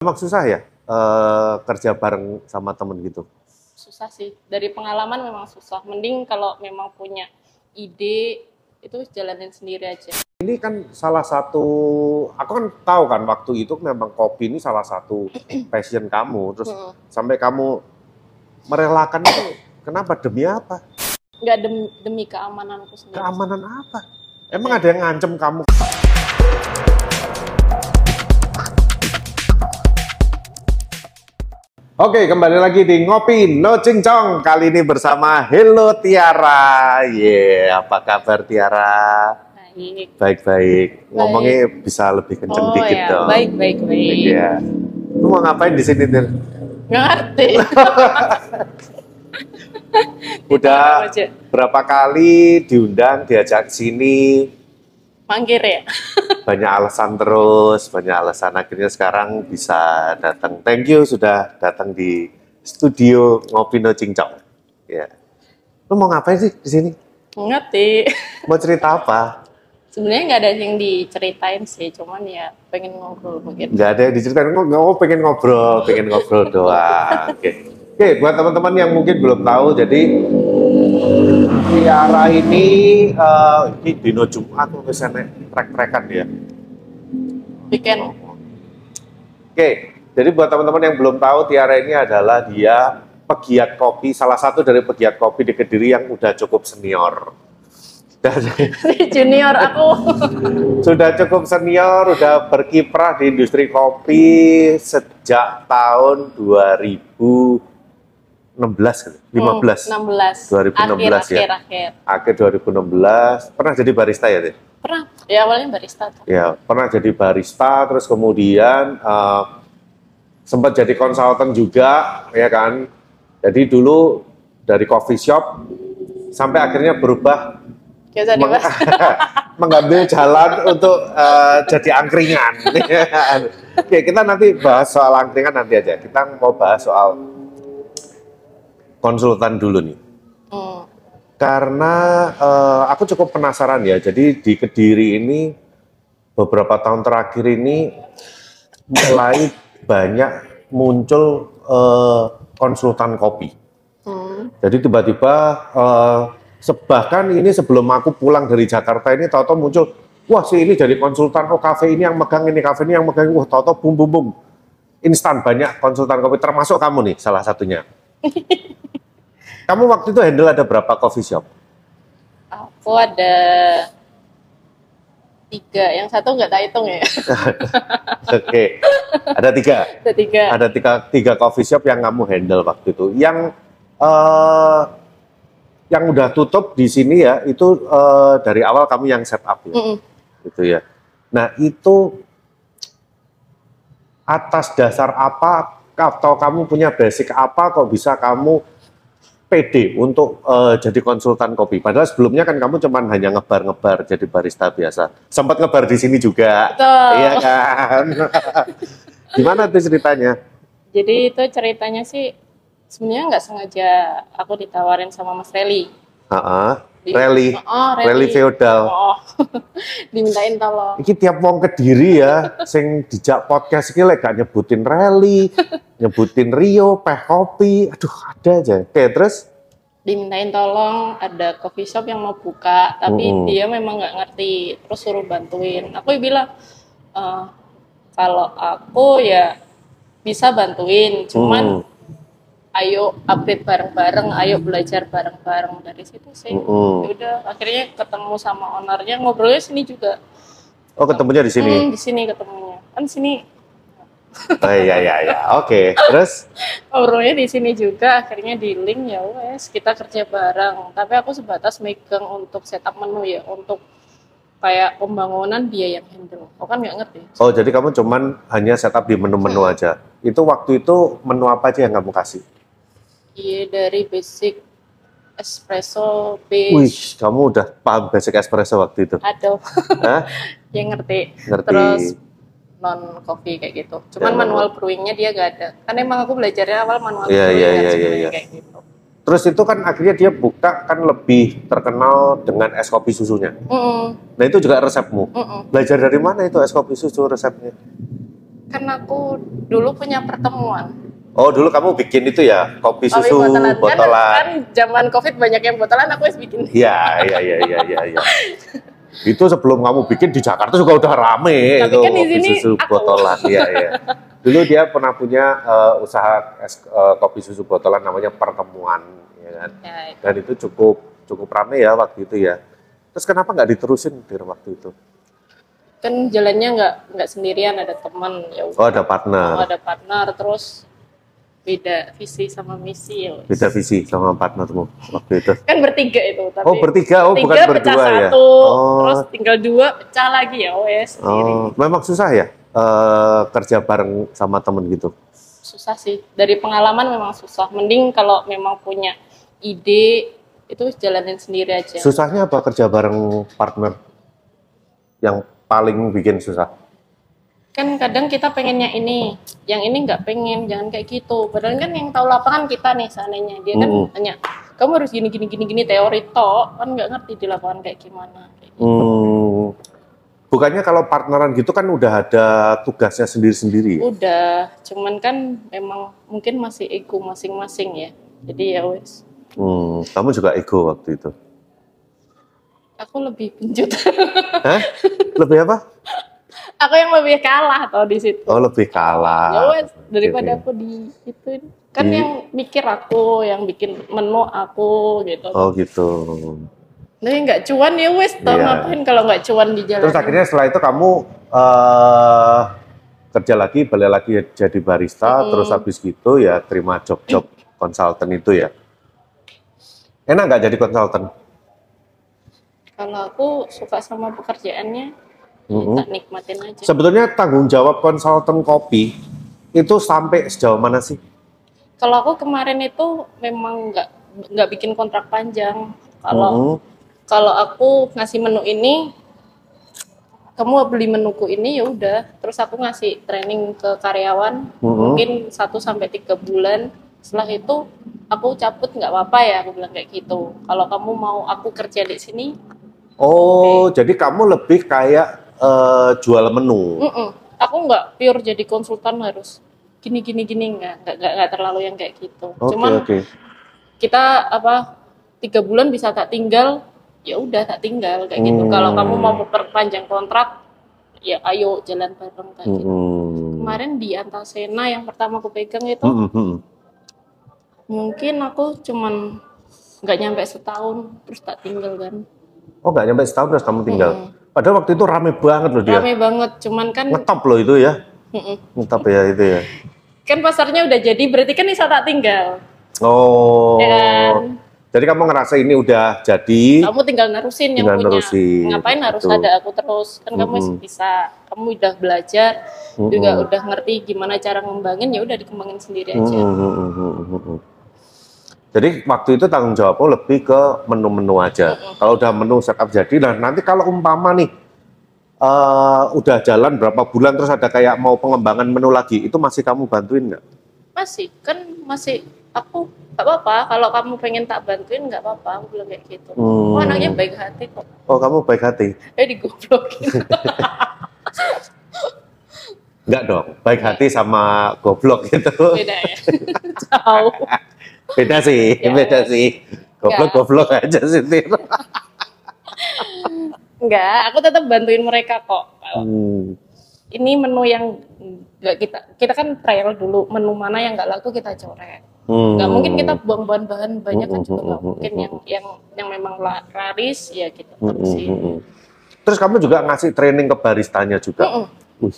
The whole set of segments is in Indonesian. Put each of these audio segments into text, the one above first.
Emang susah ya eh, kerja bareng sama temen gitu? Susah sih. Dari pengalaman memang susah. Mending kalau memang punya ide itu jalanin sendiri aja. Ini kan salah satu, aku kan tahu kan waktu itu memang kopi ini salah satu passion kamu. Terus Hmm. sampai kamu merelakan itu, kenapa? Demi apa? Nggak demi, demi keamananku sendiri. Keamanan apa? Emang ada yang ngancem kamu? Oke, kembali lagi di Ngopi No Cincong. Kali ini bersama Hello Tiara. Ye, apa kabar Tiara? Baik. Baik-baik. Ngomongnya bisa lebih kenceng Oh dikit ya, dong. baik, baik, baik. Iya. Lu mau ngapain di sini, Tir? Ngerti. Udah berapa kali diundang, diajak sini, Mangkir ya? banyak alasan terus, banyak alasan akhirnya sekarang bisa datang. Thank you sudah datang di studio Ngopi No Cincong. Ya. Lu mau ngapain sih di sini? Ngerti. Mau cerita apa? Sebenarnya nggak ada yang diceritain sih, cuman ya pengen ngobrol mungkin. Nggak ada yang diceritain, nggak mau pengen ngobrol, pengen ngobrol doang. Oke. Oke, buat teman-teman yang mungkin belum tahu, jadi Tiara ini uh, ini dino Jumat tulisannya trek-trekan ya. Weekend. Oke, jadi buat teman-teman yang belum tahu Tiara ini adalah dia pegiat kopi, salah satu dari pegiat kopi di Kediri yang udah cukup senior. Sudah junior aku. sudah cukup senior, udah berkiprah di industri kopi sejak tahun 2000 16 15 hmm, 16 2016 akhir, ya. akhir, akhir. akhir 2016 pernah jadi barista ya deh pernah. Ya awalnya barista tuh. ya pernah jadi barista terus kemudian uh, sempat jadi konsultan juga ya kan? Jadi dulu dari coffee shop sampai akhirnya berubah ya, meng mengambil jalan untuk uh, jadi angkringan. Ya kan? Oke, kita nanti bahas soal angkringan nanti aja. Kita mau bahas soal konsultan dulu nih. Hmm. Karena eh, aku cukup penasaran ya. Jadi di Kediri ini beberapa tahun terakhir ini mulai banyak muncul eh, konsultan kopi. Hmm. Jadi tiba-tiba eh, se- bahkan ini sebelum aku pulang dari Jakarta ini tahu-tahu muncul wah si ini dari konsultan oh kafe ini yang megang ini kafe ini yang megang wah tahu-tahu bum bum bum instan banyak konsultan kopi termasuk kamu nih salah satunya. kamu waktu itu handle ada berapa coffee shop? Aku ada tiga. Yang satu nggak tak hitung ya. Oke, ada tiga. Ada tiga. Ada tiga, tiga coffee shop yang kamu handle waktu itu. Yang eh, yang udah tutup di sini ya, itu eh, dari awal kamu yang set up ya, Mm-mm. gitu ya. Nah itu atas dasar apa atau kamu punya basic apa kok bisa kamu pede untuk eh, jadi konsultan kopi? Padahal sebelumnya kan kamu cuman hanya ngebar-ngebar jadi barista biasa. Sempat ngebar di sini juga, Betul. iya kan? Gimana tuh ceritanya? Jadi itu ceritanya sih sebenarnya nggak sengaja aku ditawarin sama Mas Reli. Heeh. Di- Rally, Oh, rally feodal. Oh, dimintain tolong. Iki tiap wong kediri ya, sing dijak podcast iki lek gak nyebutin rally, nyebutin Rio, peh kopi, aduh ada aja. Oke, terus Dimintain tolong ada coffee shop yang mau buka, tapi Mm-mm. dia memang nggak ngerti, terus suruh bantuin. Aku bilang "Eh, kalau aku ya bisa bantuin, cuman Hmm, ayo upgrade bareng-bareng, ayo belajar bareng-bareng dari situ sih. mm-mm. Ya udah akhirnya ketemu sama ownernya ngobrolnya sini juga. Oh, ketemunya di sini. Hmm, di sini ketemunya. Kan sini Oh iya iya iya. Oke, terus ngobrolnya di sini juga akhirnya di link ya wes kita kerja bareng. Tapi aku sebatas megang untuk setup menu ya untuk kayak pembangunan dia yang handle. Aku kan nggak ngerti. oh jadi kamu cuman hanya setup di menu-menu Hmm. aja. Itu waktu itu menu apa aja yang kamu kasih? Iya dari basic espresso Wih, base. kamu udah paham basic espresso waktu itu. Aduh, Hah? yang ngerti. Ngerti. Terus non coffee kayak gitu. Cuman Ya, manual brewingnya dia gak ada. Kan emang aku belajarnya awal manual Iya, brewing iya, sebenarnya iya, iya. kayak gitu. Terus itu kan akhirnya dia buka kan lebih terkenal dengan es kopi susunya. Mm-mm, Nah itu juga resepmu. mm-mm. Belajar dari mana itu es kopi susu resepnya? kan aku dulu punya pertemuan Oh dulu kamu bikin itu ya kopi Kopi susu botolan. Kan, botolan. kan zaman covid banyak yang botolan aku harus bikin Iya iya iya iya iya. iya. itu sebelum kamu bikin di Jakarta juga udah rame Tapi itu kan di kopi sini susu aku. botolan. Iya iya. Dulu dia pernah punya eh, usaha es, eh, kopi susu botolan namanya pertemuan, ya kan. ya, Dan itu cukup cukup rame ya waktu itu ya. Terus kenapa nggak diterusin di waktu itu? kan jalannya nggak nggak sendirian ada teman ya Oh ada Oh, partner, ada partner terus beda visi sama misi ya wes. beda visi sama partnermu waktu itu. kan bertiga itu tapi Oh bertiga, oh bukan tiga pecah berdua ya. satu Oh, terus tinggal dua pecah lagi ya wes oh, memang susah ya eh, kerja bareng sama temen gitu. susah sih dari pengalaman memang susah mending kalau memang punya ide itu jalanin sendiri aja Susahnya apa kerja bareng partner? Yang paling bikin susah? Kan kadang kita pengennya ini yang ini nggak pengen jangan kayak gitu padahal kan yang tahu lapangan kita nih seandainya dia kan Mm-mm. tanya kamu harus gini gini gini gini teori toh kan nggak ngerti di lapangan kayak gimana kayak gitu. Hmm, bukannya kalau partneran gitu kan udah ada tugasnya sendiri-sendiri. ya? udah cuman kan memang mungkin masih ego masing-masing ya jadi ya wes Hmm, kamu juga ego waktu itu. aku lebih penjut Hah? Lebih apa? Aku yang lebih kalah tau di situ Oh lebih kalah. ya wes daripada aku di itu kan Di- yang mikir aku yang bikin menu aku gitu Oh gitu. nah nggak cuan ya wes tau Iya. ngapain kalau nggak cuan di jalan Terus akhirnya setelah itu kamu eh kerja lagi, balik lagi jadi barista, Mm-mm. terus habis gitu ya terima job-job konsultan itu ya. Enak nggak jadi konsultan? kalau aku suka sama pekerjaannya Mm-mm. tak nikmatin aja Sebetulnya tanggung jawab konsultan kopi itu sampai sejauh mana sih? kalau aku kemarin itu memang nggak nggak bikin kontrak panjang kalau Mm-mm. kalau aku ngasih menu ini kamu beli menuku ini ya udah terus aku ngasih training ke karyawan Mm-mm. mungkin 1 sampai tiga bulan setelah itu aku cabut nggak apa-apa ya aku bilang kayak gitu kalau kamu mau aku kerja di sini Oh, jadi kamu lebih kayak eh, jual menu. mm-mm. aku nggak pure jadi konsultan harus gini gini gini nggak nggak nggak terlalu yang kayak gitu Oke, cuman oke. kita apa tiga bulan bisa tak tinggal ya udah tak tinggal kayak gitu Hmm. kalau kamu mau memperpanjang kontrak ya ayo jalan bareng kayak gitu Mm-mm. kemarin di Antasena yang pertama aku pegang itu Mm-mm, mm-mm. mungkin aku cuman nggak nyampe setahun terus tak tinggal kan Oh, nggak nyampe setahun terus kamu tinggal. Mm. Padahal waktu itu rame banget loh dia. rame banget cuman kan Ngetop loh itu ya. Ngetop ya itu ya. kan pasarnya udah jadi berarti kan bisa tak tinggal Oh. ya kan Jadi kamu ngerasa ini udah jadi. kamu tinggal nerusin yang Tinggal punya nerusin, ngapain harus ada aku terus kan kamu masih Mm-mm. bisa kamu udah belajar Mm-mm. juga udah ngerti gimana cara ngembangin ya udah dikembangin sendiri aja mm-mm, mm-mm. Jadi waktu itu tanggung jawabmu lebih ke menu-menu aja. Kalau udah menu setup jadi, nah nanti kalau umpama nih eh, udah jalan berapa bulan terus ada kayak mau pengembangan menu lagi, itu masih kamu bantuin nggak? masih kan masih aku nggak apa-apa kalau kamu pengen tak bantuin nggak apa-apa aku bilang kayak gitu Hmm. oh anaknya baik hati kok Oh kamu baik hati? eh digoblokin Enggak dong, baik hati sama goblok gitu. beda ya jauh Beda sih, Ya, beda wes. sih. Goblok-goblok aja sih. Tir. enggak aku tetap bantuin mereka kok Hmm. ini menu yang nggak kita kita kan trial dulu menu mana yang nggak laku kita coret Hmm. mungkin kita buang bahan-bahan banyak kan juga nggak Hmm, mungkin yang yang yang memang la- laris ya kita Hmm, hmm, terusin hmm, hmm. Terus kamu juga ngasih training ke baristanya juga. Wih.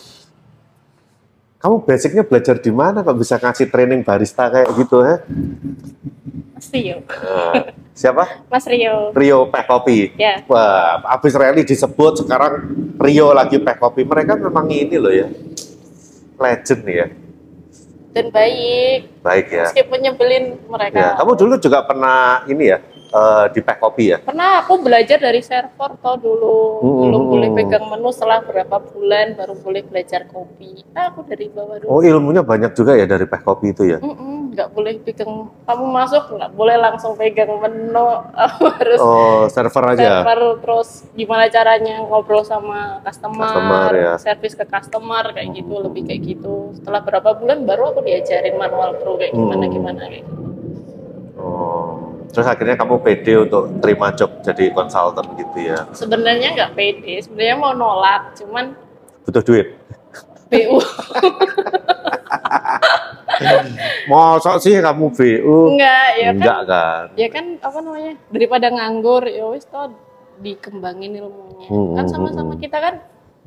Kamu basicnya belajar di mana kok bisa ngasih training barista kayak gitu ya? Mas Rio Nah, siapa? Mas Rio Rio Peh Kopi. ya Wah, abis rally disebut sekarang Rio lagi Peh Kopi. Mereka memang ini loh ya, legend ya. dan baik Baik ya. meskipun nyebelin mereka Ya, kamu dulu juga pernah ini ya eh, di Peh Kopi ya? pernah aku belajar dari server toh dulu Hmm, belum hmm, boleh hmm. pegang menu setelah berapa bulan baru boleh belajar kopi ah, aku dari bawah dulu Oh ilmunya banyak juga ya dari Peh Kopi itu ya? Mm-mm. nggak boleh pegang kamu masuk nggak boleh langsung pegang menu harus Oh, server aja. server terus gimana caranya ngobrol sama customer, Customer, ya. service ke customer kayak gitu lebih kayak gitu setelah berapa bulan baru aku diajarin manual pro kayak gimana Hmm. gimana kayak gitu. Oh. Terus akhirnya kamu pede untuk terima job jadi konsultan gitu ya. sebenarnya nggak pede sebenarnya mau nolak cuman Butuh duit. BU Mosok sih kamu BU? enggak ya kan Enggak kan? ya kan apa namanya daripada nganggur ya wis toh dikembangin ilmunya Hmm, kan hmm, sama-sama hmm. kita kan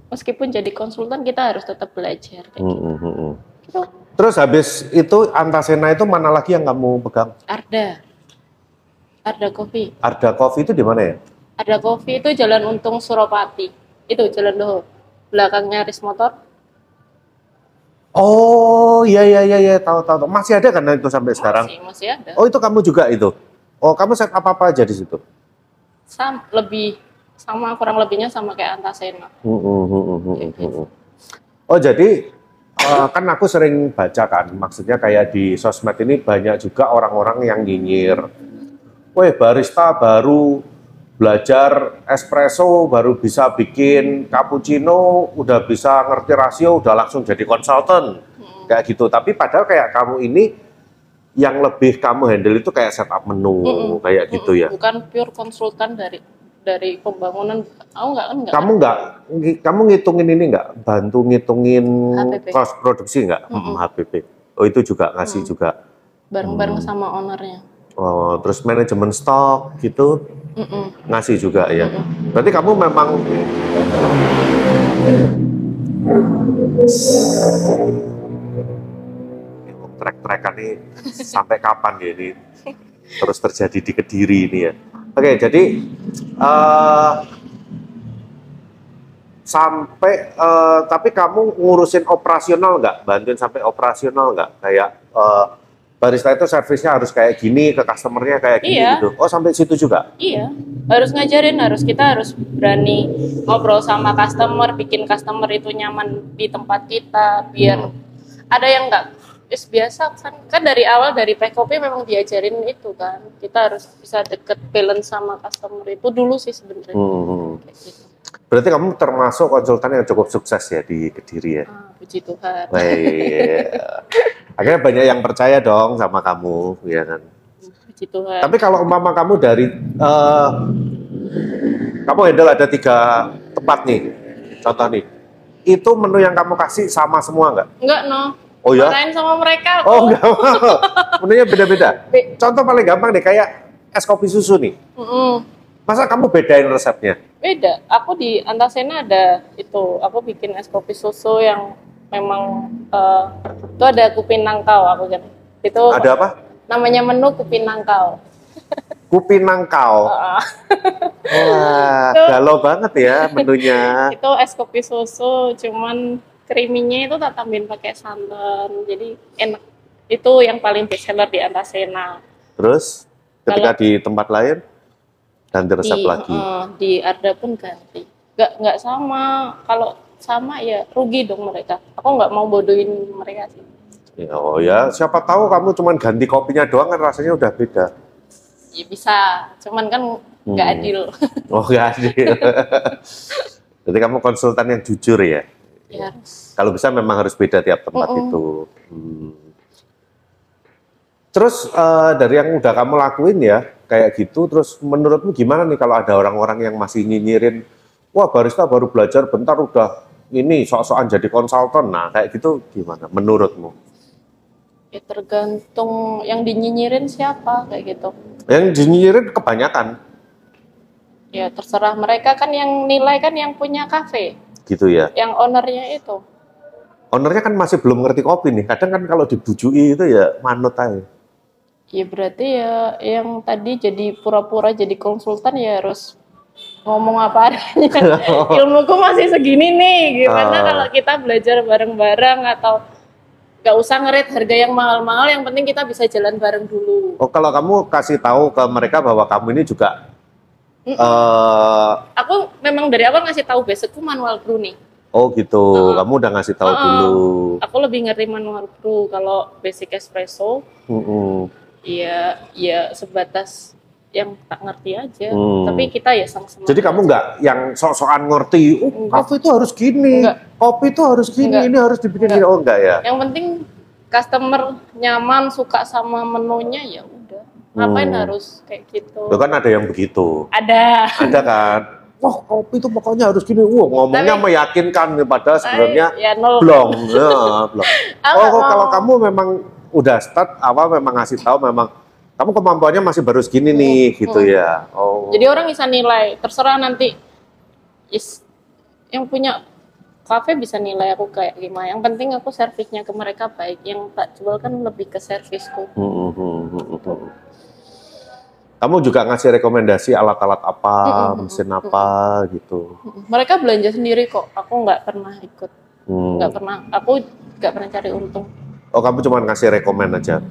meskipun jadi konsultan kita harus tetap belajar kayak Hmm, gitu. hmm, hmm, hmm. Gitu. Terus habis itu Antasena itu mana lagi yang kamu pegang? Arda Arda Coffee Arda Coffee itu di mana ya? Arda Coffee itu Jalan Untung Suropati itu Jalan Doho belakangnya Ris Motor Oh, iya iya iya iya, tahu tahu. Masih ada kan itu sampai sekarang? masih masih ada Oh, itu kamu juga itu. Oh, kamu set apa apa aja di situ? Sam, lebih sama kurang lebihnya sama kayak Antasena Hmm, hmm, hmm, gitu. Oh, jadi eh, kan aku sering baca kan, maksudnya kayak di sosmed ini banyak juga orang-orang yang nyinyir. Weh, barista baru belajar espresso, baru bisa bikin cappuccino, udah bisa ngerti rasio, udah langsung jadi konsultan. Hmm. Kayak gitu. Tapi padahal kayak kamu ini yang lebih kamu handle itu kayak setup menu, Mm-mm. kayak gitu ya. bukan pure konsultan dari dari pembangunan aku nggak kan nggak Kamu nggak, kamu ngitungin ini nggak, bantu ngitungin HPP. cost produksi nggak, Mm-mm. Hmm, HPP. Oh itu juga ngasih Mm. juga. bareng-bareng Hmm. sama ownernya Oh, terus manajemen stok gitu Mm-mm. ngasih juga ya. Berarti kamu memang trek-trekan nih sampai kapan ya ini terus terjadi di Kediri ini ya. Oke, jadi eh sampai eh, tapi kamu ngurusin operasional nggak? Bantuin sampai operasional nggak? Kayak eh, barista itu servisnya harus kayak gini ke customernya kayak gini Iya. gitu. Oh sampai situ juga? Iya, harus ngajarin, harus kita harus berani ngobrol sama customer, bikin customer itu nyaman di tempat kita, biar Hmm. ada yang enggak is biasa kan kan dari awal dari PKP memang diajarin itu kan kita harus bisa deket balance sama customer itu dulu sih sebenarnya Hmm. kayak gitu. Berarti kamu termasuk konsultan yang cukup sukses ya di Kediri ya? Ah, puji Tuhan. Baik. Akhirnya banyak yang percaya dong sama kamu, ya kan? Puji Tuhan. Tapi kalau umpama kamu dari eh, kamu handle ada tiga tempat nih, contoh nih, itu menu yang kamu kasih sama semua nggak? Enggak, no. Oh ya? Marahin sama mereka. Oh kok. nggak mau. Menunya beda-beda. Be- Contoh paling gampang deh, kayak es kopi susu nih. Mm-mm. Masa kamu bedain resepnya? Beda. Aku di Antasena ada itu. Aku bikin es kopi susu yang memang eh, itu ada kupin nangkau aku kan. Itu Ada apa? namanya menu kupin nangkau. Kupi nangkau. Ah, Wah, Itu- galau banget ya menunya. itu es kopi susu, cuman creaminya itu tak tambahin pakai santan. Jadi enak. Itu yang paling best seller di Antasena. Terus ketika Kalau- di tempat lain ganti resep di, lagi. eh, di Arda pun ganti. Nggak nggak sama. Kalau sama ya rugi dong mereka. Aku nggak mau bodohin mereka sih. Ya, oh ya, siapa tahu kamu cuma ganti kopinya doang kan rasanya udah beda. Ya bisa, cuman kan nggak Hmm. adil. Oh enggak adil. Jadi kamu konsultan yang jujur ya. ya. Kalau bisa memang harus beda tiap tempat Mm-mm. itu. Hmm. Terus eh, dari yang udah kamu lakuin ya, kayak gitu, terus menurutmu gimana nih kalau ada orang-orang yang masih nyinyirin, wah barista baru belajar bentar udah ini sok-sokan jadi konsultan, nah kayak gitu gimana menurutmu? Ya tergantung yang dinyinyirin siapa kayak gitu. Yang dinyinyirin kebanyakan Ya terserah mereka kan yang nilai kan yang punya kafe, gitu ya. yang ownernya itu. Ownernya kan masih belum ngerti kopi nih, kadang kan kalau dibujui itu ya manut aja. Ya berarti ya yang tadi jadi pura-pura jadi konsultan ya harus ngomong apa adanya. Ilmuku masih segini nih, gimana Ah. kalau kita belajar bareng-bareng atau nggak usah ngerit harga yang mahal-mahal, yang penting kita bisa jalan bareng dulu. Oh kalau kamu kasih tahu ke mereka bahwa kamu ini juga Mm-mm. eh Aku memang dari awal ngasih tahu basicku manual brew nih. Oh gitu, Heeh. kamu udah ngasih tahu Heeh. dulu. Aku lebih ngerti manual brew kalau basic espresso Mm-mm. ya ya sebatas yang tak ngerti aja. Hmm. Tapi kita ya sama-sama. Jadi kamu nggak yang sok-sokan ngerti, oh Enggak. kafe itu harus gini, Enggak. kopi itu harus gini, Enggak. ini harus dibikin Enggak. gini. Oh enggak ya? Yang penting customer nyaman suka sama menunya ya udah. Ngapain Hmm. harus kayak gitu? Lo kan ada yang begitu. Ada. Ada kan? Wah kopi itu pokoknya harus gini. Wah ngomongnya Tapi- meyakinkan padahal sebenarnya ya nol. blong. Ya, blong. Oh kalau kamu memang udah start awal memang ngasih tahu memang kamu kemampuannya masih baru segini nih gitu Hmm. ya. Oh. Jadi orang bisa nilai, terserah nanti is yang punya kafe bisa nilai aku kayak gimana. Yang penting aku servisnya ke mereka baik. Yang tak jual kan lebih ke servisku. Hmm, hmm, hmm, hmm, hmm. Kamu juga ngasih rekomendasi alat-alat apa, Hmm, hmm, mesin hmm, apa gitu. Mereka belanja sendiri kok. Aku nggak pernah ikut, Hmm. nggak pernah. Aku nggak pernah cari untung. Oh kamu cuma ngasih rekomend aja.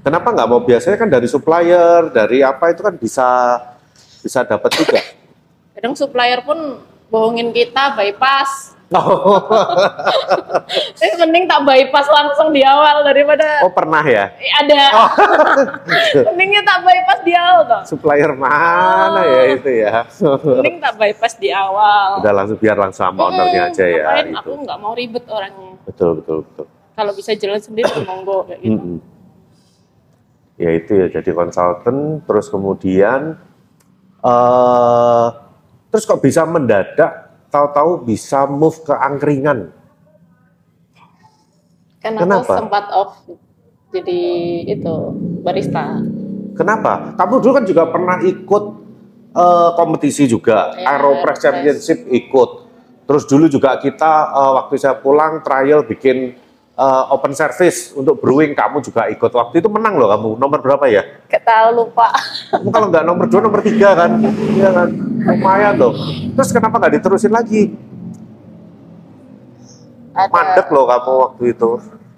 Kenapa nggak mau biasanya kan dari supplier, dari apa itu kan bisa bisa dapat juga. Kadang supplier pun bohongin kita bypass. Oh, Tapi mending tak bypass langsung di awal daripada oh pernah ya? Eh, ada. Oh. Mendingnya tak bypass di awal toh. supplier mana ya itu ya? Mending tak bypass di awal. Udah langsung biar langsung sama ownernya Hmm, aja ya. ngapain? Itu. Aku nggak mau ribet orangnya. Betul betul betul. Kalau bisa jalan sendiri monggo kayak gitu. Ya itu ya jadi konsultan terus kemudian eh terus kok bisa mendadak tahu-tahu bisa move ke angkringan. Kan Kenapa? aku sempat off jadi itu barista. Kenapa? Kamu dulu kan juga pernah ikut eh, kompetisi juga, Ya, Aeropress. Championship ikut. Terus dulu juga kita eh, waktu saya pulang trial bikin eh, open service untuk brewing, kamu juga ikut. Waktu itu menang loh kamu. Nomor berapa ya? Gak tahu lupa. Kamu kalau nggak nomor dua, nomor tiga kan? Iya kan? Lumayan loh. Terus kenapa nggak diterusin lagi? Ada. Mandek loh kamu waktu itu.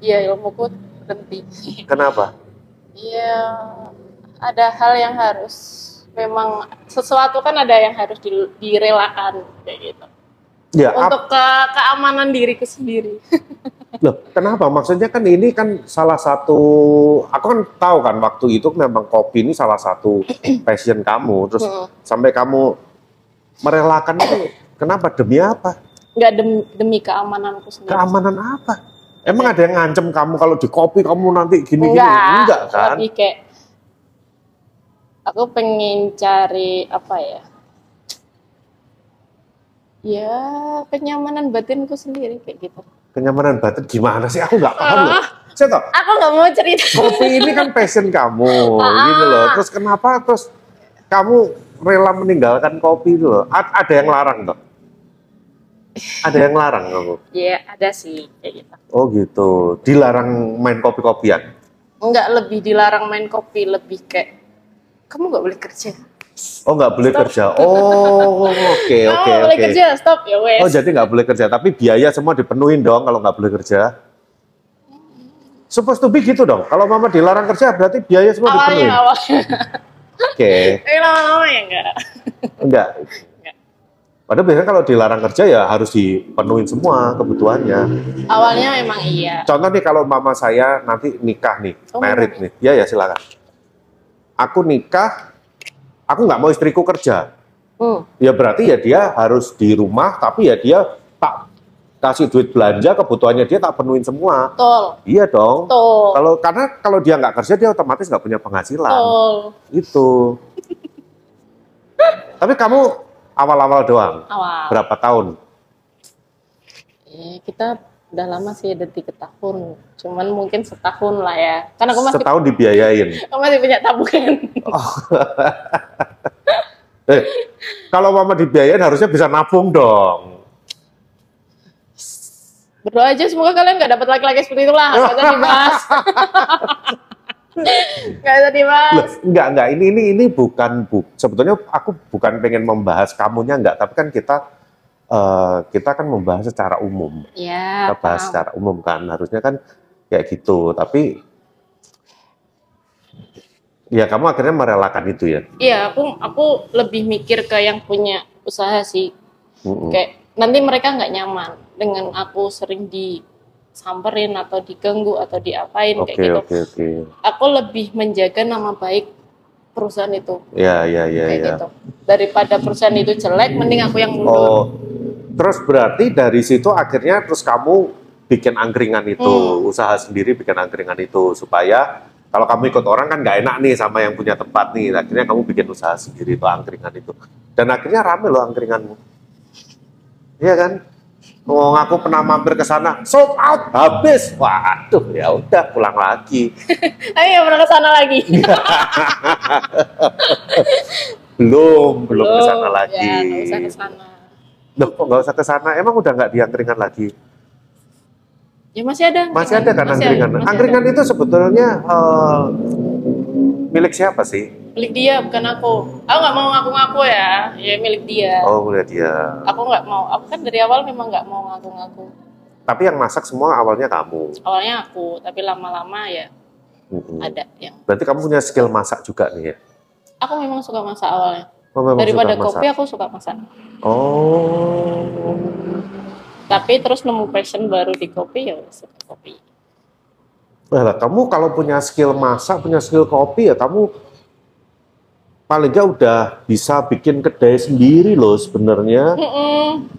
Iya ilmuku berhenti. Kenapa? Iya ada hal yang harus memang sesuatu kan ada yang harus di- direlakan kayak gitu. Ya, Untuk ke keamanan diriku sendiri. Loh, kenapa? Maksudnya kan ini kan salah satu, aku kan tahu kan waktu itu memang kopi ini salah satu passion kamu, terus Hmm. sampai kamu merelakan itu, kenapa? Demi apa? Nggak demi, demi keamananku sendiri. Keamanan apa? Emang ada yang ngancem kamu kalau di kopi kamu nanti gini-gini? Enggak, Enggak kan? lebih kayak aku pengen cari apa ya? Ya kenyamanan batinku sendiri kayak gitu. Kenyamanan batin gimana sih? Aku nggak paham loh. Ah. Saya tahu, Aku nggak mau cerita. kopi ini kan passion kamu, Ah. gitu loh. Terus kenapa terus kamu rela meninggalkan kopi itu loh? A- ada yang larang toh? Ada yang larang kamu? Ya ada sih kayak gitu. Oh gitu, dilarang main kopi-kopian. Enggak lebih dilarang main kopi, lebih kayak kamu nggak boleh kerja. Oh nggak boleh kerja. Oh oke Kamu oke nggak boleh oke. kerja, stop ya wes. Oh jadi nggak boleh kerja, tapi biaya semua dipenuhin dong kalau nggak boleh kerja. Supposed to be gitu dong. Kalau mama dilarang kerja berarti biaya semua awalnya dipenuhin. awalnya. Oke, Tapi lama-lama ya enggak. enggak. Enggak. Padahal biasanya kalau dilarang kerja ya harus dipenuhin semua kebutuhannya. Awalnya memang iya. Contoh nih kalau mama saya nanti nikah nih, Oh, merit nih, ya ya silakan. Aku nikah, aku nggak mau istriku kerja. Hmm. Ya berarti ya dia harus di rumah, tapi ya dia tak kasih duit belanja, kebutuhannya dia tak penuhin semua. Betul. Iya dong. Betul. Kalau karena kalau dia nggak kerja dia otomatis nggak punya penghasilan. Betul. Itu. tapi kamu awal-awal doang. Awal. Berapa tahun? Eh, kita udah lama sih ada tiga tahun. Cuman mungkin setahun lah ya. Karena aku masih, Setahun dibiayain. aku masih punya tabungan. Eh, kalau mama dibiayain harusnya bisa nabung dong. Berdoa aja semoga kalian nggak dapat laki-laki seperti itulah. Nggak usah dibahas. Nggak usah dibahas. Loh, enggak, enggak. Ini ini ini bukan bu, sebetulnya aku bukan pengen membahas kamunya enggak, tapi kan kita eh, kita kan membahas secara umum. Ya, Kita bahas paham. secara umum kan. Harusnya kan kayak gitu, tapi ya kamu akhirnya merelakan itu ya. Iya, aku aku lebih mikir ke yang punya usaha sih. Mm-mm. Kayak nanti mereka nggak nyaman dengan aku sering disamperin atau diganggu atau diapain Oke, kayak gitu. oke, oke. Aku lebih menjaga nama baik perusahaan itu Ya, ya, ya, kayak ya. gitu. Daripada perusahaan itu jelek, mending aku yang mundur. Oh, terus berarti dari situ akhirnya terus kamu bikin angkringan itu, Hmm. usaha sendiri bikin angkringan itu supaya kalau kamu ikut orang kan nggak enak nih sama yang punya tempat nih, akhirnya kamu bikin usaha sendiri itu angkringan itu, dan akhirnya rame loh angkringanmu, iya kan? Ngomong aku pernah mampir ke sana, sold out habis, waduh ya udah pulang lagi, Ayo pernah ke sana lagi. belum belum ke sana lagi. Ya, ke sana. Loh, kok nggak usah ke sana? Emang udah nggak di angkringan lagi? Ya masih ada. Masih ada kan Masih angkringan? masih Angkringan ada. itu sebetulnya eh, milik siapa sih? Milik dia, bukan aku. Aku nggak mau ngaku-ngaku ya. Ya milik dia. Oh, udah dia. Aku nggak mau. Aku kan dari awal memang nggak mau ngaku-ngaku. Tapi yang masak semua awalnya kamu. Awalnya aku, tapi lama-lama ya Mm-mm. ada yang. Berarti kamu punya skill masak juga nih ya? Aku memang suka masak awalnya. Oh, Daripada kopi masak. aku suka masak. Oh. Tapi terus nemu passion baru di kopi ya suka kopi. Lah, kamu kalau punya skill masak, punya skill kopi ya kamu paling nggak udah bisa bikin kedai sendiri loh sebenarnya.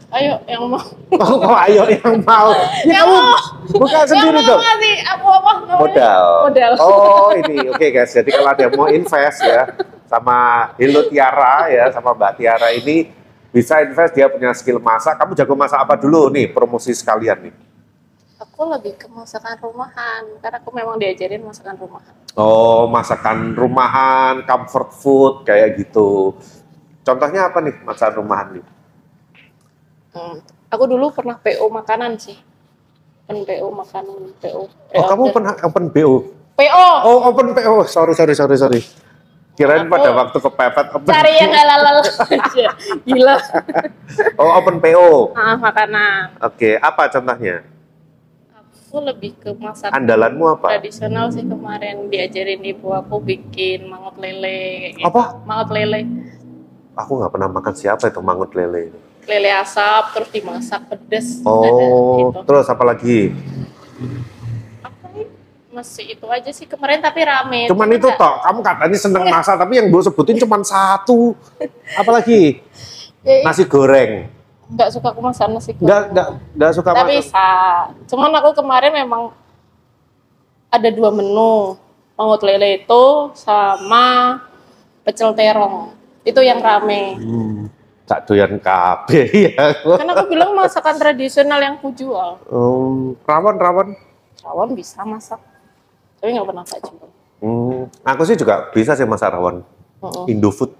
Ayo yang mau. Oh, ayo yang mau. Ya Yang kamu mau. buka sendiri yang mau dong. ngasih aku apa modal. Modal. Oh ini oke guys. Jadi kalau ada yang mau invest ya sama Hello Tiara ya sama Mbak Tiara ini bisa invest dia punya skill masak. Kamu jago masak apa dulu nih promosi sekalian nih? Aku lebih ke masakan rumahan karena aku memang diajarin masakan rumahan. Oh masakan rumahan, comfort food kayak gitu. Contohnya apa nih masakan rumahan nih? Hmm. Aku dulu pernah PO makanan sih. Open PO makanan PO. Oh kamu pernah open BO? PO. Oh open PO. Sorry sorry sorry sorry. Kirain Aku pada waktu kepepet open. Cari yang halal aja. Gila. Oh open PO. Ah, makanan. Oke apa contohnya? Aku lebih ke masakan Andalanmu apa? tradisional sih kemarin diajarin ibu aku bikin mangut lele gitu. Apa? Mangut lele. Aku nggak pernah makan siapa itu mangut lele. Lele asap terus dimasak pedes. Oh, Ada itu. terus apa lagi? Masih itu aja sih kemarin tapi rame. Cuman Cuma itu nggak- toh, kamu katanya seneng masak, tapi yang gue sebutin cuman satu. Apalagi Ya, nasi goreng. nggak suka aku masak nasi goreng. Nggak, nggak, nggak suka masak. bisa. Cuman aku kemarin memang ada dua menu. Mangut lele itu sama pecel terong. Itu yang rame. Hmm, tak doyan kabeh ya. Kan aku bilang masakan tradisional yang ku jual. Hmm, rawon, rawon. Rawon bisa masak. Tapi nggak pernah tak. Hmm, aku sih juga bisa sih masak rawon. Mm-mm. Indofood.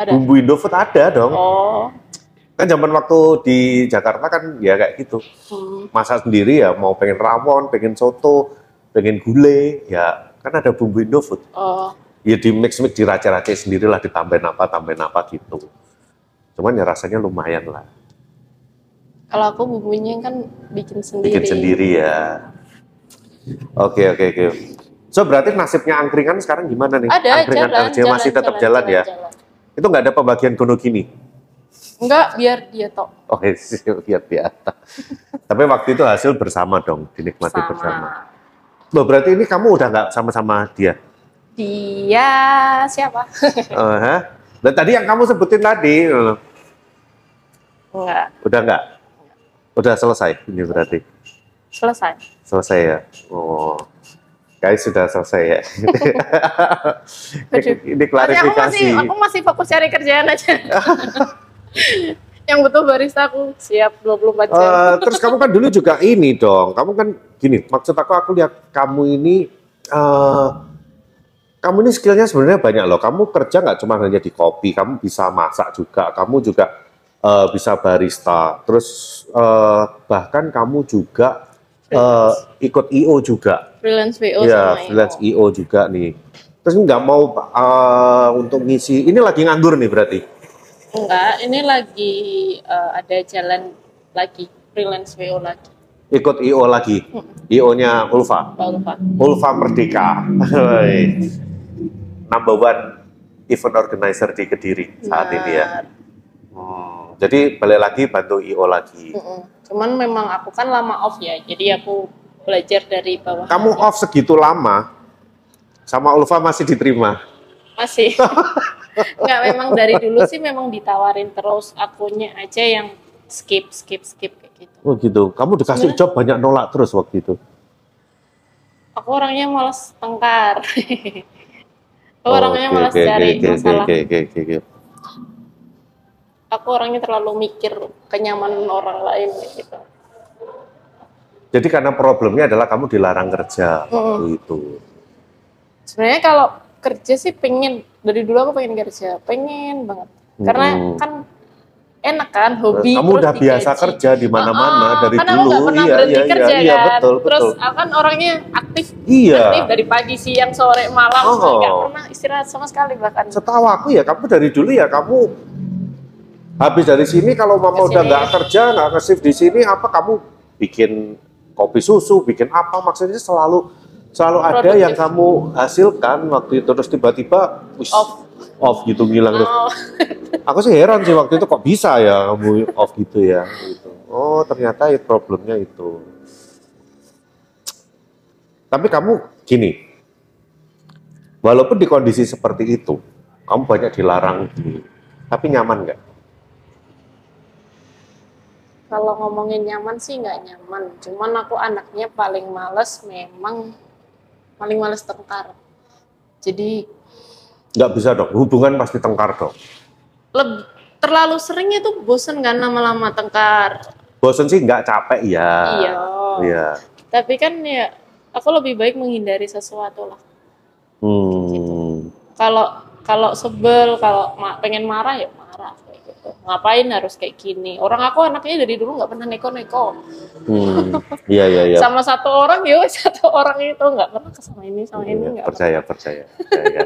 Ada. Bumbu Indofood ada dong. Oh. Kan zaman waktu di Jakarta kan ya kayak gitu. Hmm. masak sendiri ya mau pengen rawon, pengen soto, pengen gulai, ya kan ada bumbu Indofood. Oh. Ya di mix mix diracik-racik sendirilah ditambahin apa tambahin apa gitu. Cuman ya rasanya lumayan lah, Kalau aku bumbunya kan bikin sendiri. bikin sendiri ya. Oke oke oke. So berarti nasibnya angkringan sekarang gimana nih? Ada angkringan jalan, LJ masih tetap jalan, ya? jalan. Itu nggak ada pembagian gono gini? Enggak, biar dia tok. Oke, biar biasa. Tapi waktu itu hasil bersama dong, dinikmati Sama. bersama. Loh, berarti ini kamu udah nggak sama-sama dia? Dia siapa? Eh, hah? Dan tadi yang kamu sebutin tadi, Enggak, udah nggak? Udah selesai ini berarti? selesai. Selesai ya? Oh, guys sudah selesai ya? Masih aku masih aku masih fokus cari kerjaan aja. yang butuh barista aku siap 24 jam. Eh, terus kamu kan dulu juga ini dong, kamu kan gini, maksud aku aku lihat kamu ini, eh, kamu ini skillnya sebenarnya banyak loh. Kamu kerja nggak cuma hanya di kopi, kamu bisa masak juga, kamu juga eh, bisa barista. Terus eh, bahkan kamu juga eh, ikut IO juga, freelance VO ya sama freelance IO. IO juga nih. Terus nggak mau eh, untuk ngisi, ini lagi nganggur nih berarti? Enggak, ini lagi eh, ada jalan lagi freelance VO lagi. Ikut IO lagi, IO-nya Ulfa. Lupa. Ulfa Merdeka. Number one event organizer di Kediri saat ini ya. Nah, Hmm. Jadi balik lagi bantu IO lagi. Mm-mm. Cuman memang aku kan lama off ya, jadi aku belajar dari bawah. Kamu off segitu lama, sama Ulfa masih diterima. Masih. Enggak, memang dari dulu sih memang ditawarin terus akunya aja yang skip, skip, skip kayak gitu. Oh gitu. Kamu dikasih Sebenarnya- job banyak nolak terus waktu itu. Aku orangnya malas tengkar. aku Oh, orangnya oke, malas oke, cari oke, masalah. Oke, oke, oke, oke. Aku orangnya terlalu mikir kenyamanan orang lain gitu. Jadi karena problemnya adalah kamu dilarang kerja waktu itu. Sebenarnya kalau kerja sih pengen dari dulu aku pengen kerja, pengen banget. Karena Hmm. kan enak kan hobi. Kamu terus udah biasa digaji. kerja di mana-mana Ah, dari kan dulu. nggak pernah iya, berhenti iya, kerja iya, iya, kan. betul, Terus betul. aku kan orangnya aktif, Iya. aktif dari pagi, siang, sore, malam, Oh. nggak pernah istirahat sama sekali bahkan. Setahu aku ya kamu dari dulu ya kamu habis dari sini kalau mama udah nggak kerja nggak nge-shift di sini apa kamu bikin kopi susu bikin apa maksudnya selalu selalu ada Produktif. yang kamu hasilkan waktu itu terus tiba-tiba Off. off gitu ngilang. Oh, Aku sih heran sih waktu itu kok bisa ya kamu off gitu ya. Gitu. Oh ternyata itu problemnya itu. Tapi kamu gini, walaupun di kondisi seperti itu, kamu banyak dilarang, di- tapi nyaman nggak? Kalau ngomongin nyaman sih nggak nyaman. Cuman aku anaknya paling males memang paling males tengkar. Jadi Nggak bisa dong, hubungan pasti tengkar dong. leb- terlalu seringnya tuh bosen kan lama-lama tengkar. Bosen sih nggak capek ya. Iya. Iya. Tapi kan ya aku lebih baik menghindari sesuatu lah. Hmm. Kalau kalau sebel, kalau pengen marah ya marah gitu. Ngapain harus kayak gini? Orang aku anaknya dari dulu nggak pernah neko-neko. Hmm. Iya iya iya. Sama satu orang ya satu orang itu nggak pernah ke sama ini sama ini Iya, nggak pernah. percaya percaya percaya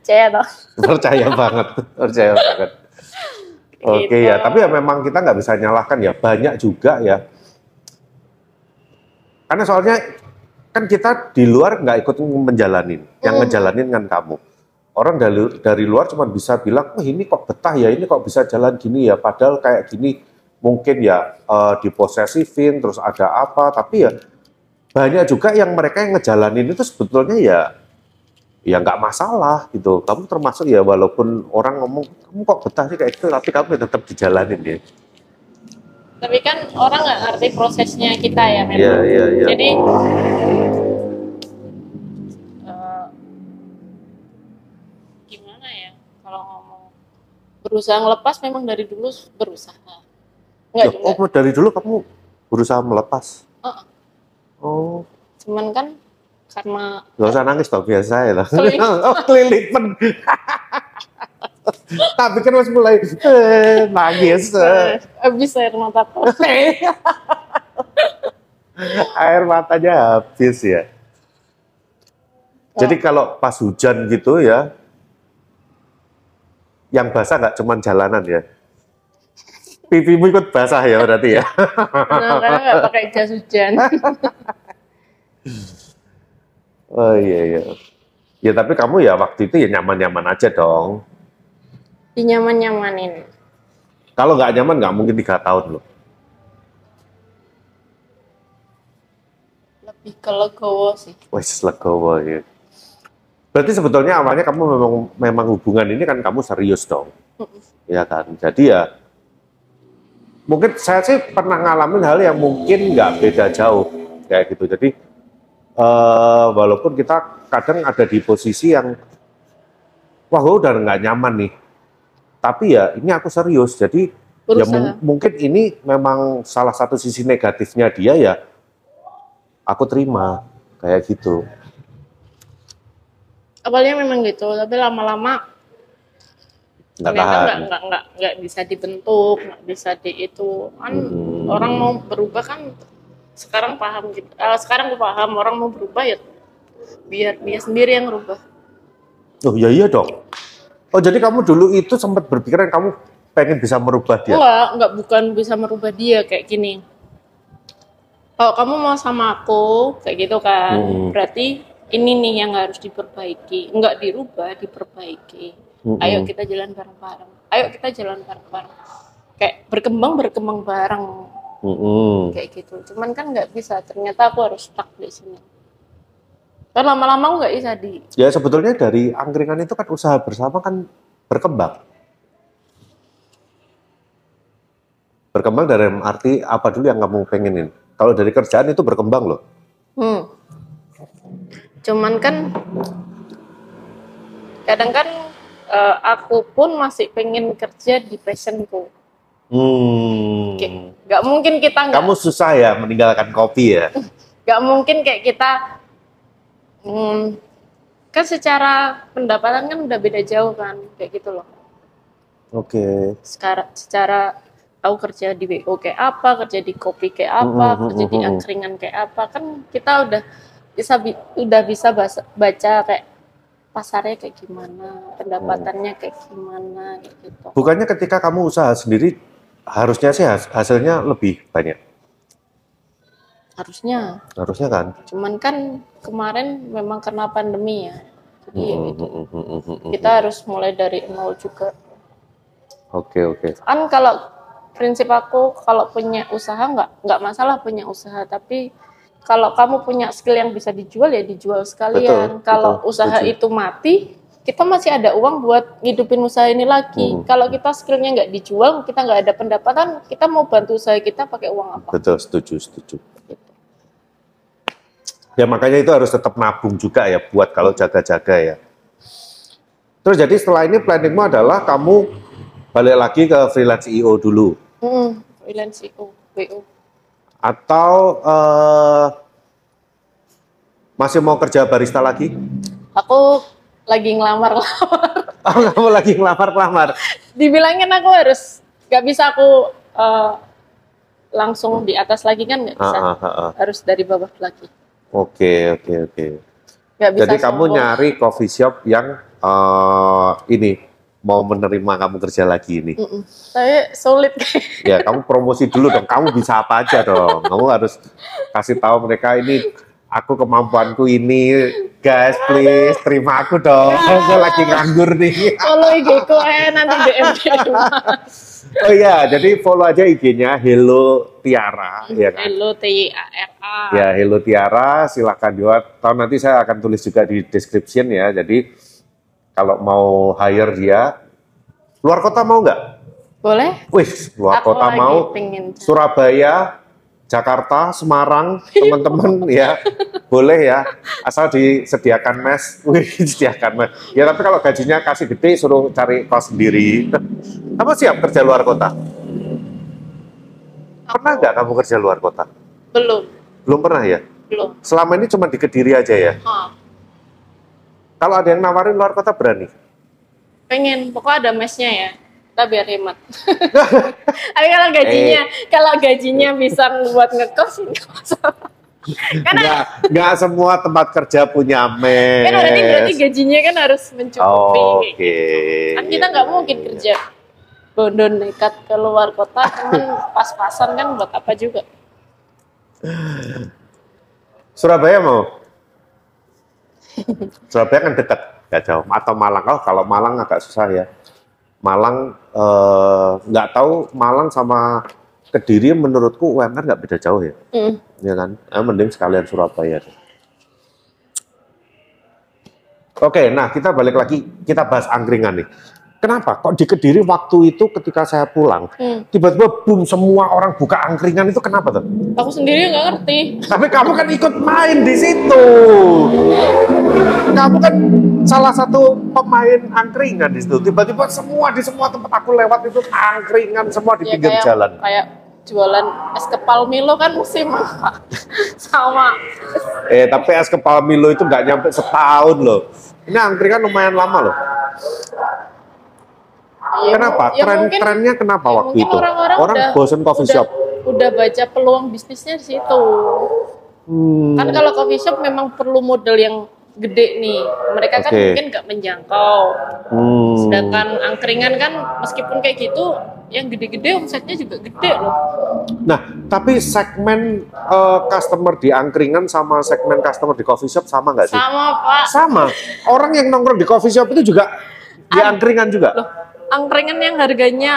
Percaya toh. percaya banget percaya banget. Oke Gitu. ya, tapi ya memang kita nggak bisa nyalahkan ya banyak juga ya. Karena soalnya kan kita di luar nggak ikut menjalanin, yang Hmm. ngejalanin kan kamu. Orang dari dari luar cuma bisa bilang, oh ini kok betah ya, ini kok bisa jalan gini ya, padahal kayak gini mungkin ya eh, diposesifin, terus ada apa, tapi ya banyak juga yang mereka yang ngejalanin itu sebetulnya ya ya nggak masalah gitu. Kamu termasuk ya walaupun orang ngomong kamu kok betah sih kayak gitu, tapi kamu ya tetap dijalanin ya. Tapi kan orang nggak ngerti prosesnya kita ya memang. Iya iya iya. Jadi eh, gimana ya kalau ngomong berusaha ngelepas memang dari dulu berusaha. Enggak juga. oh dari dulu kamu berusaha melepas. Heeh. Oh, Cuman kan karena nggak usah nangis dong biasa ya lah. Oh kelilipan. tapi kan masih mulai eh, nangis. eh, habis air mataku. Air matanya habis ya. Jadi kalau pas hujan gitu ya, yang basah nggak cuma jalanan ya. Pipimu ikut basah ya berarti ya. Nah, karena nggak pakai jas hujan. Oh iya iya. Ya tapi kamu ya waktu itu ya nyaman-nyaman aja dong. Dinyaman-nyamanin. Kalau nggak nyaman nggak mungkin tiga tahun loh. Lebih ke legowo sih. Wes legowo ya. Berarti sebetulnya awalnya kamu memang memang hubungan ini kan kamu serius dong. Ya kan. Jadi ya mungkin saya sih pernah ngalamin hal yang mungkin nggak beda jauh kayak gitu. Jadi eh, walaupun kita kadang ada di posisi yang wah gue udah nggak nyaman nih. Tapi ya ini aku serius. Jadi ya Berusaha. mung- mungkin ini memang salah satu sisi negatifnya dia ya aku terima kayak gitu. Awalnya memang gitu, tapi lama-lama Nggak ternyata nggak nggak nggak nggak bisa dibentuk nggak bisa di itu kan Hmm. orang mau berubah kan sekarang paham gitu Eh, sekarang gue paham orang mau berubah ya biar dia sendiri yang berubah Oh ya iya dong. Oh jadi kamu dulu itu sempat berpikiran kamu pengen bisa merubah dia. enggak enggak bukan bisa merubah dia kayak gini kalau kamu mau sama aku kayak gitu kan Hmm. berarti ini nih yang harus diperbaiki enggak dirubah diperbaiki Mm-mm. ayo kita jalan bareng-bareng ayo kita jalan bareng-bareng kayak berkembang berkembang bareng Mm-mm. kayak gitu cuman kan nggak bisa ternyata aku harus stuck di sini kan lama-lama nggak bisa di Ya sebetulnya dari angkringan itu kan usaha bersama kan berkembang. Berkembang dalam arti apa dulu yang kamu pengenin? Kalau dari kerjaan itu berkembang loh. hmm. Cuman kan kadang kan eh, aku pun masih pengen kerja di passionku Hmm. Nggak mungkin kita nggak Kamu susah ya meninggalkan kopi ya? nggak mungkin kayak kita hmm, kan secara pendapatan kan udah beda jauh kan kayak gitu loh Oke. secara secara aku kerja di WO kayak apa kerja di kopi kayak apa Mhm, kerja di angkringan kayak apa kan kita udah bisa bi- udah bisa basa- baca kayak pasarnya kayak gimana pendapatannya kayak gimana kayak gitu Bukannya ketika kamu usaha sendiri harusnya sih has- hasilnya lebih banyak. harusnya Harusnya kan? cuman kan kemarin memang karena pandemi ya jadi ya Hmm, gitu. hmm, hmm, hmm, hmm, kita harus mulai dari nol juga Oke oke. kan kalau prinsip aku kalau punya usaha nggak nggak masalah punya usaha tapi kalau kamu punya skill yang bisa dijual ya dijual sekalian Betul, kalau betul, usaha setuju. itu mati kita masih ada uang buat ngidupin usaha ini lagi Hmm. kalau kita skillnya nggak dijual kita nggak ada pendapatan kita mau bantu usaha kita pakai uang apa Betul setuju setuju. gitu. Ya makanya itu harus tetap nabung juga ya buat kalau jaga-jaga ya. Terus jadi setelah ini planningmu adalah kamu balik lagi ke freelance CEO dulu Hmm, freelance CEO, WO. Atau eh, masih mau kerja barista lagi? aku lagi ngelamar Oh, kamu lagi ngelamar-ngelamar. dibilangin aku harus nggak bisa aku eh, langsung di atas lagi kan nggak Ah, bisa ah, ah, ah. harus dari bawah lagi Oke, oke, oke. nggak bisa Jadi kamu nyari coffee shop yang eh, ini mau menerima kamu kerja lagi ini. Mm-mm. tapi sulit Ya, kamu promosi dulu dong. Kamu bisa apa aja dong. Kamu harus kasih tahu mereka ini aku kemampuanku ini. Guys, please terima aku dong. Aku lagi nganggur nih. follow IG ku eh nanti DM Oh iya, jadi follow aja IG-nya Hello Tiara, ya kan? Hello T A R A Ya, Hello Tiara, silahkan juga. Tahu nanti saya akan tulis juga di description ya. Jadi kalau mau hire dia, luar kota mau nggak? boleh Wih, luar aku kota mau. Surabaya, Jakarta, Semarang, teman-teman ya, boleh ya, asal disediakan mes, wih disediakan mes. Ya tapi kalau gajinya kasih gede, suruh cari kos sendiri. Kamu siap kerja luar kota? Pernah nggak kamu kerja luar kota? belum Belum pernah ya? belum Selama ini cuma di Kediri aja ya? Ah, Kalau ada yang nawarin luar kota berani? pengen pokoknya ada mesnya ya kita biar hemat tapi kalau gajinya Eh. kalau gajinya bisa buat ngekos karena Nggak, nggak semua tempat kerja punya mes. kan berarti berarti gajinya kan harus mencukupi Oke. kan kita nggak mungkin kerja bondo nekat ke luar kota cuman pas-pasan kan buat apa juga Surabaya mau? Surabaya kan dekat, nggak jauh. Atau Malang? Oh, kalau Malang agak susah ya. Malang eh, nggak tahu Malang sama Kediri menurutku UMR nggak beda jauh ya, Hmm. ya kan? Eh, mending sekalian Surabaya. deh. Oke, nah kita balik lagi kita bahas angkringan nih. Kenapa? Kok di Kediri waktu itu ketika saya pulang Hmm. tiba-tiba boom semua orang buka angkringan itu kenapa tuh? aku sendiri nggak ngerti Tapi kamu kan ikut main di situ. Kamu kan salah satu pemain angkringan di situ. Tiba-tiba semua di semua tempat aku lewat itu angkringan semua di ya pinggir kayak jalan. kayak jualan es kepal Milo kan musim sama Eh, tapi es kepala Milo itu nggak nyampe setahun loh. Ini angkringan lumayan lama loh. Ya, Kenapa? ya Tren mungkin- trennya kenapa ya waktu itu? orang-orang Orang udah- bosen coffee udah, shop. udah baca peluang bisnisnya di situ Hmm. kan kalau coffee shop memang perlu modal yang gede nih mereka kan Oke. mungkin nggak menjangkau Hmm. sedangkan angkringan kan meskipun kayak gitu yang gede-gede omsetnya juga gede loh Nah, tapi segmen eh, customer di angkringan sama segmen customer di coffee shop sama nggak sih? sama pak Sama. Orang yang nongkrong di coffee shop itu juga di angkringan juga. loh angkringan yang harganya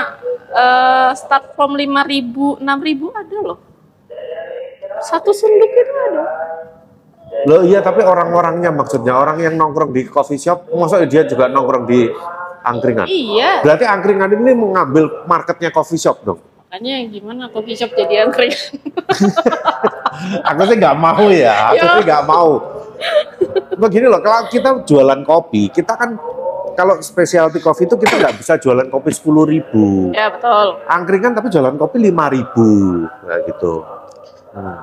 eh start from 5000 6000 ada loh satu senduk itu ada Loh iya tapi orang-orangnya maksudnya orang yang nongkrong di coffee shop, maksudnya dia juga nongkrong di angkringan. iya Berarti angkringan ini mengambil marketnya coffee shop dong. makanya gimana coffee shop jadi angkringan Aku sih nggak mau ya, aku Ya. sih nggak mau. Begini loh, kalau kita jualan kopi, kita kan kalau specialty coffee itu kita nggak bisa jualan kopi sepuluh ribu. ya betul Angkringan tapi jualan kopi lima ribu, kayak gitu. Hmm.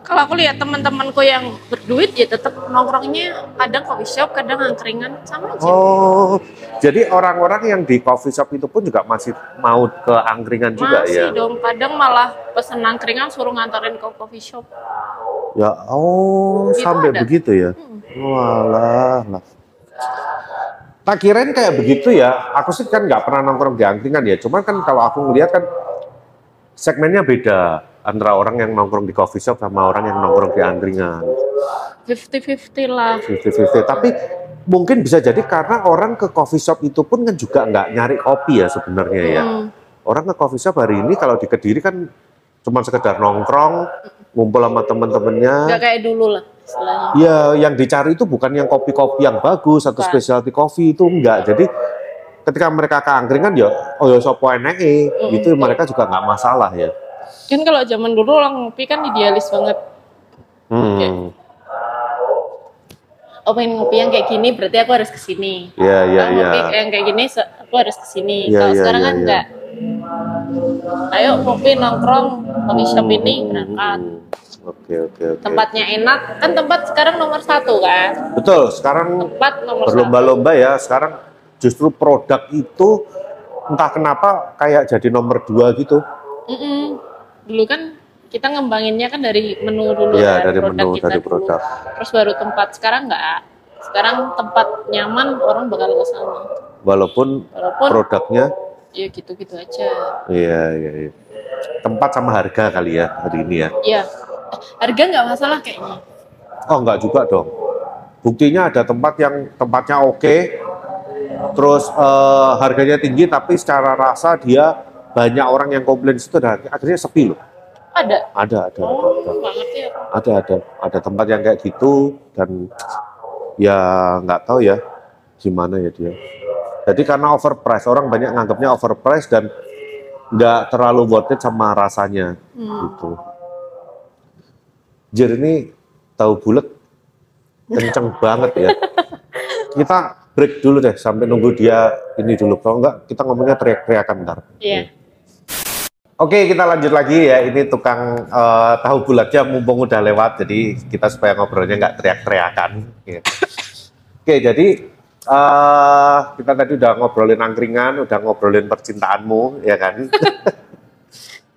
kalau aku lihat teman-temanku yang berduit ya tetap nongkrongnya kadang coffee shop kadang angkringan sama aja Oh, jadi orang-orang yang di coffee shop itu pun juga masih mau ke angkringan juga masih ya? dong kadang malah pesen angkringan suruh nganterin ke coffee shop Ya, oh Itu sampai ada. begitu ya? Hmm. Walah, lah. Tak kirain kayak begitu ya. Aku sih kan nggak pernah nongkrong di angkringan ya. Cuman kan kalau aku ngeliat kan segmennya beda antara orang yang nongkrong di coffee shop sama orang yang nongkrong di angkringan. 50-50 lah 50-50. Tapi mungkin bisa jadi karena orang ke coffee shop itu pun kan juga nggak nyari kopi ya sebenarnya ya. Hmm. Orang ke coffee shop hari ini kalau di Kediri kan cuma sekedar nongkrong, ngumpul sama temen-temennya. nggak kayak dulu lah istilahnya Ya, yang dicari itu bukan yang kopi-kopi yang bagus atau Bukan. specialty coffee itu enggak. Jadi ketika mereka ke angkringan ya, oh ya sopo eneke, gitu mereka juga nggak masalah ya. kan kalau zaman dulu orang ngopi kan idealis banget Hmm, oh pengen ngopi yang kayak gini berarti aku harus ke sini ya ya Kalau ya. ngopi yang kayak gini aku harus ke sini Iya, kalau iya, sekarang iya, kan iya. enggak ayo ngopi nongkrong coffee shop ini berangkat Hmm, Oke oke oke. tempatnya enak kan tempat sekarang nomor satu kan Betul. Sekarang tempat nomor berlomba-lomba ya. Sekarang justru produk itu entah kenapa kayak jadi nomor dua gitu. Mm-mm. dulu kan kita ngembanginnya kan dari menu dulu Iya kan, dari produk menu kita dari dulu. produk. terus baru tempat sekarang enggak sekarang tempat nyaman orang bakal ke sana Walaupun walaupun produknya, ya gitu-gitu aja iya iya. iya. Tempat sama harga kali ya hari ini ya. ya Eh, harga nggak masalah kayaknya Oh enggak juga dong. Buktinya ada tempat yang tempatnya oke, terus eh, harganya tinggi tapi secara rasa dia banyak orang yang komplain situ dan akhirnya sepi loh. ada Ada ada ada oh ada nggak ngerti ya ada ada ada tempat yang kayak gitu dan ya nggak tahu ya gimana ya dia. Jadi karena overprice orang banyak nganggapnya overprice dan nggak terlalu worth it sama rasanya hmm. gitu. Jir ini tahu bulat kenceng banget ya. Kita break dulu deh sampai nunggu dia ini dulu. Kalau enggak kita ngomongnya teriak-teriakan ntar. Iya. Oke kita lanjut lagi ya. Ini tukang eh, tahu bulatnya mumpung udah lewat. Jadi kita supaya ngobrolnya nggak teriak-teriakan. Ya. Oke jadi eh kita tadi udah ngobrolin angkringan, udah ngobrolin percintaanmu ya kan.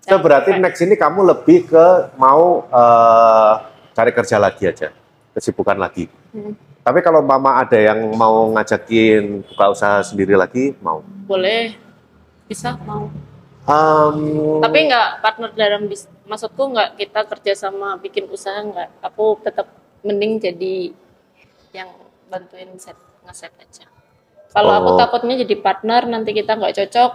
So berarti next ini kamu lebih ke mau eh, cari kerja lagi aja, kesibukan lagi. Hmm. Tapi kalau mama ada yang mau ngajakin buka usaha sendiri lagi, mau. boleh bisa mau Em, tapi nggak partner dalam bis maksudku nggak kita kerja sama bikin usaha nggak aku tetap mending jadi yang bantuin set ngeset aja kalau aku Oh. takutnya jadi partner nanti kita nggak cocok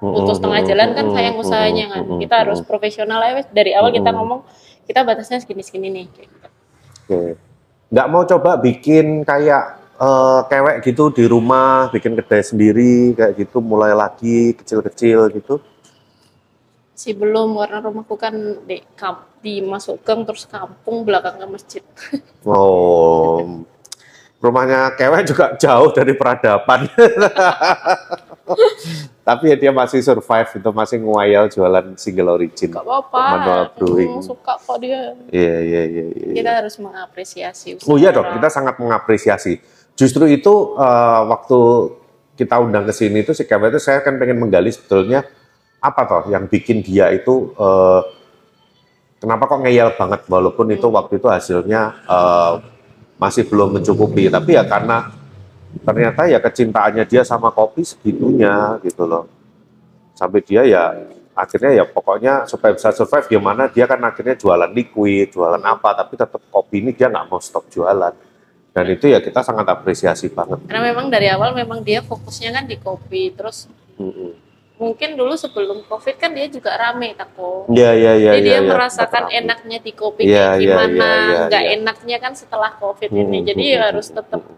putus tengah jalan kan sayang usahanya kan kita harus profesional wes. dari awal kita ngomong kita batasnya segini segini nih gitu. Oke. Nggak mau coba bikin kayak eh, kewek gitu di rumah, bikin kedai sendiri kayak gitu, mulai lagi kecil-kecil gitu. si belum karena rumahku kan di kamp di masuk gang terus kampung belakangnya masjid Oh, rumahnya kewek juga jauh dari peradaban. Tapi ya dia masih survive itu masih nguayal jualan single origin. Gak apa-apa. Manual brewing. Hmm, suka kok dia. Iya iya iya. iya. Kita harus mengapresiasi. usaha Oh iya dong, orang. kita sangat mengapresiasi. Justru itu eh, waktu kita undang ke sini itu si Kevin itu saya kan pengen menggali sebetulnya apa toh yang bikin dia itu eh, kenapa kok ngeyel banget walaupun itu waktu itu hasilnya eh, masih belum mencukupi tapi ya karena ternyata ya kecintaannya dia sama kopi segitunya gitu loh sampai dia ya akhirnya ya pokoknya supaya bisa survive gimana dia kan akhirnya jualan liquid jualan apa tapi tetap kopi ini dia nggak mau stop jualan dan itu ya kita sangat apresiasi banget Karena memang dari awal memang dia fokusnya kan di kopi. Terus Mm-mm. mungkin dulu sebelum covid kan dia juga rame tako Iya iya iya. jadi iya, dia iya. merasakan Tetap. enaknya di kopi kayak iya, gimana iya, iya, nggak iya. enaknya kan setelah covid ini hmm, jadi hmm, ya harus tetap hmm.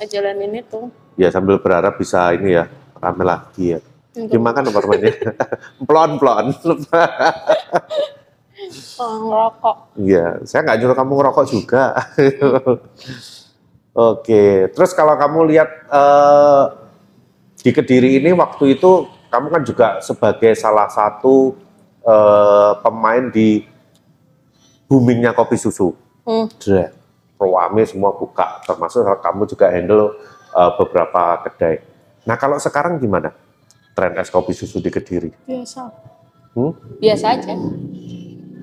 Ngejalanin itu Ya sambil berharap bisa ini ya rame lagi ya. Untuk Dimakan apartemennya. plon plon. oh, ngerokok Iya, saya nggak nyuruh kamu ngerokok juga. Oke, terus kalau kamu lihat eh, di Kediri ini waktu itu kamu kan juga sebagai salah satu eh, pemain di boomingnya kopi susu. Hmm. Dre, Rame semua buka, termasuk kamu juga handle eh, beberapa kedai. Nah kalau sekarang gimana? Tren es kopi susu di Kediri? biasa Hmm? biasa aja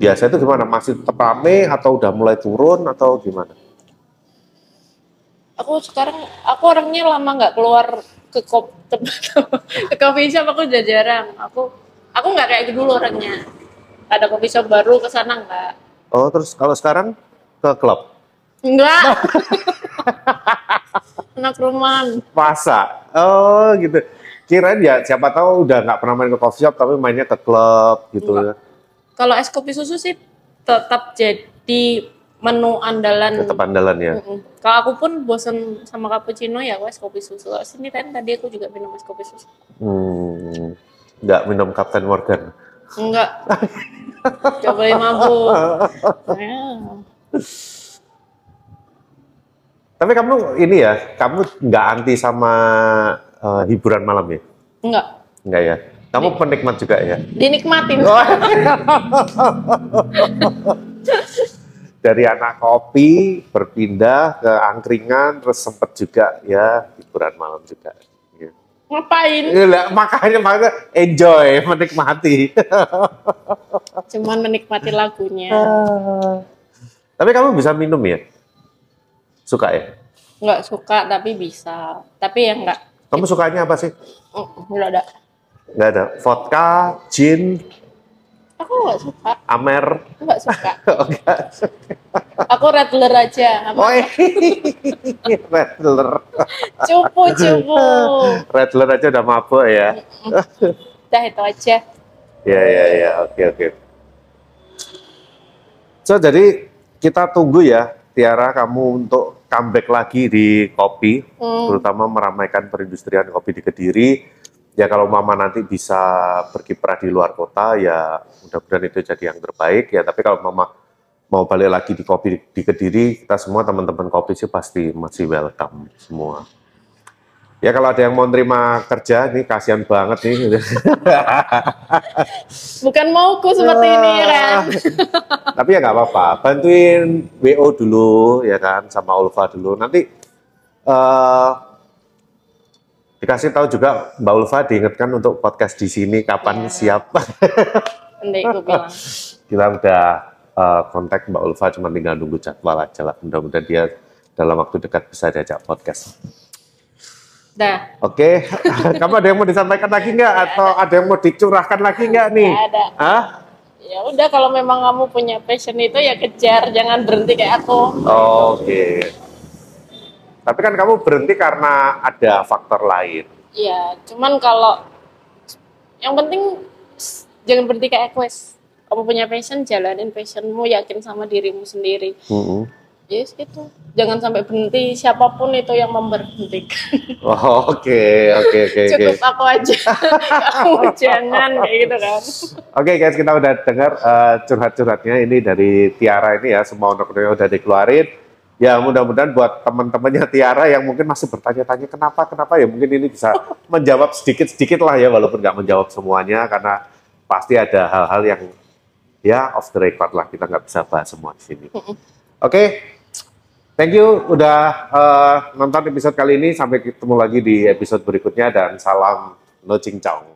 Biasa itu gimana? Masih tetap rame atau udah mulai turun atau gimana? aku sekarang aku orangnya lama nggak keluar ke kop ke coffee shop aku udah jarang aku aku nggak kayak dulu orangnya ada coffee shop baru ke sana nggak Oh, terus kalau sekarang ke klub? Enggak. Anak rumahan. Masa? Oh, gitu. Kirain ya siapa tahu udah nggak pernah main ke coffee shop tapi mainnya ke klub gitu. Enggak. Kalau es kopi susu sih tetap jadi menu andalan. Tetap andalan ya. Mm-mm. Kalau aku pun bosen sama cappuccino ya aku es kopi susu. Sini kan tadi aku juga minum es kopi susu. Hmm, nggak minum Captain Morgan. Enggak. Gak boleh mabuk. Ya. Tapi kamu ini ya, kamu nggak anti sama eh, hiburan malam ya? Enggak. Nggak ya? Kamu penikmat juga ya? Dinikmatin. Oh. Dari anak kopi berpindah ke angkringan, terus sempet juga ya hiburan malam juga. Ya. Ngapain? Iya, makanya makanya enjoy, menikmati. Cuman menikmati lagunya. Tapi kamu bisa minum ya? Suka ya? Enggak suka tapi bisa. Tapi ya enggak. Kamu sukanya apa sih? Enggak ada. Nggak ada. Vodka, gin, Aku enggak suka. amer. Enggak suka. Oh, nggak suka. Aku Rattler aja. Oh, Rattler. Cupu, cupu. Rattler aja udah mabuk ya. Udah itu aja. Ya, ya, ya. Oke, oke. So, jadi kita tunggu ya, Tiara, kamu untuk comeback lagi di kopi, Hmm. terutama meramaikan perindustrian kopi di Kediri. Ya kalau Mama nanti bisa berkiprah di luar kota, ya mudah-mudahan itu jadi yang terbaik. Ya tapi kalau Mama mau balik lagi di kopi di Kediri, kita semua teman-teman kopi sih pasti masih welcome semua. Ya kalau ada yang mau terima kerja, nih kasihan banget nih. Bukan mauku seperti ini ya kan. Tapi ya nggak apa-apa, bantuin WO dulu ya kan, sama Ulfa dulu. Nanti eh dikasih tahu juga Mbak Ulfa diingatkan untuk podcast di sini kapan Ya. siap. Nanti aku bilang. Kita udah eh, kontak Mbak Ulfa, cuma tinggal nunggu jadwal aja lah. Mudah-mudahan dia dalam waktu dekat bisa diajak podcast. Dah. Oke, kamu ada yang mau disampaikan lagi nggak? Atau ada yang mau dicurahkan lagi nggak nih? Nggak ada. Hah? Ya udah kalau memang kamu punya passion itu ya kejar, jangan berhenti kayak aku. Oke. Tapi kan kamu berhenti karena ada faktor lain. Iya, cuman kalau yang penting jangan berhenti kayak aku. Kamu punya passion, jalanin passionmu, yakin sama dirimu sendiri. Mm-mm. Yes, itu. Jangan sampai berhenti, siapa pun itu yang memberhentikan. Oh, Oke, oke, oke, oke. Cukup aku aja. Kamu jangan kayak gitu kan. Oke guys, kita udah dengar eh, curhat-curhatnya ini dari Tiara ini ya, semua unek-uneknya udah dikeluarin. Ya mudah-mudahan buat teman-temannya Tiara yang mungkin masih bertanya-tanya kenapa, kenapa ya mungkin ini bisa menjawab sedikit-sedikit lah ya, walaupun nggak menjawab semuanya karena pasti ada hal-hal yang ya off the record lah kita nggak bisa bahas semua di sini. Oke, thank you udah eh, nonton episode kali ini. Sampai ketemu lagi di episode berikutnya dan salam no cincong.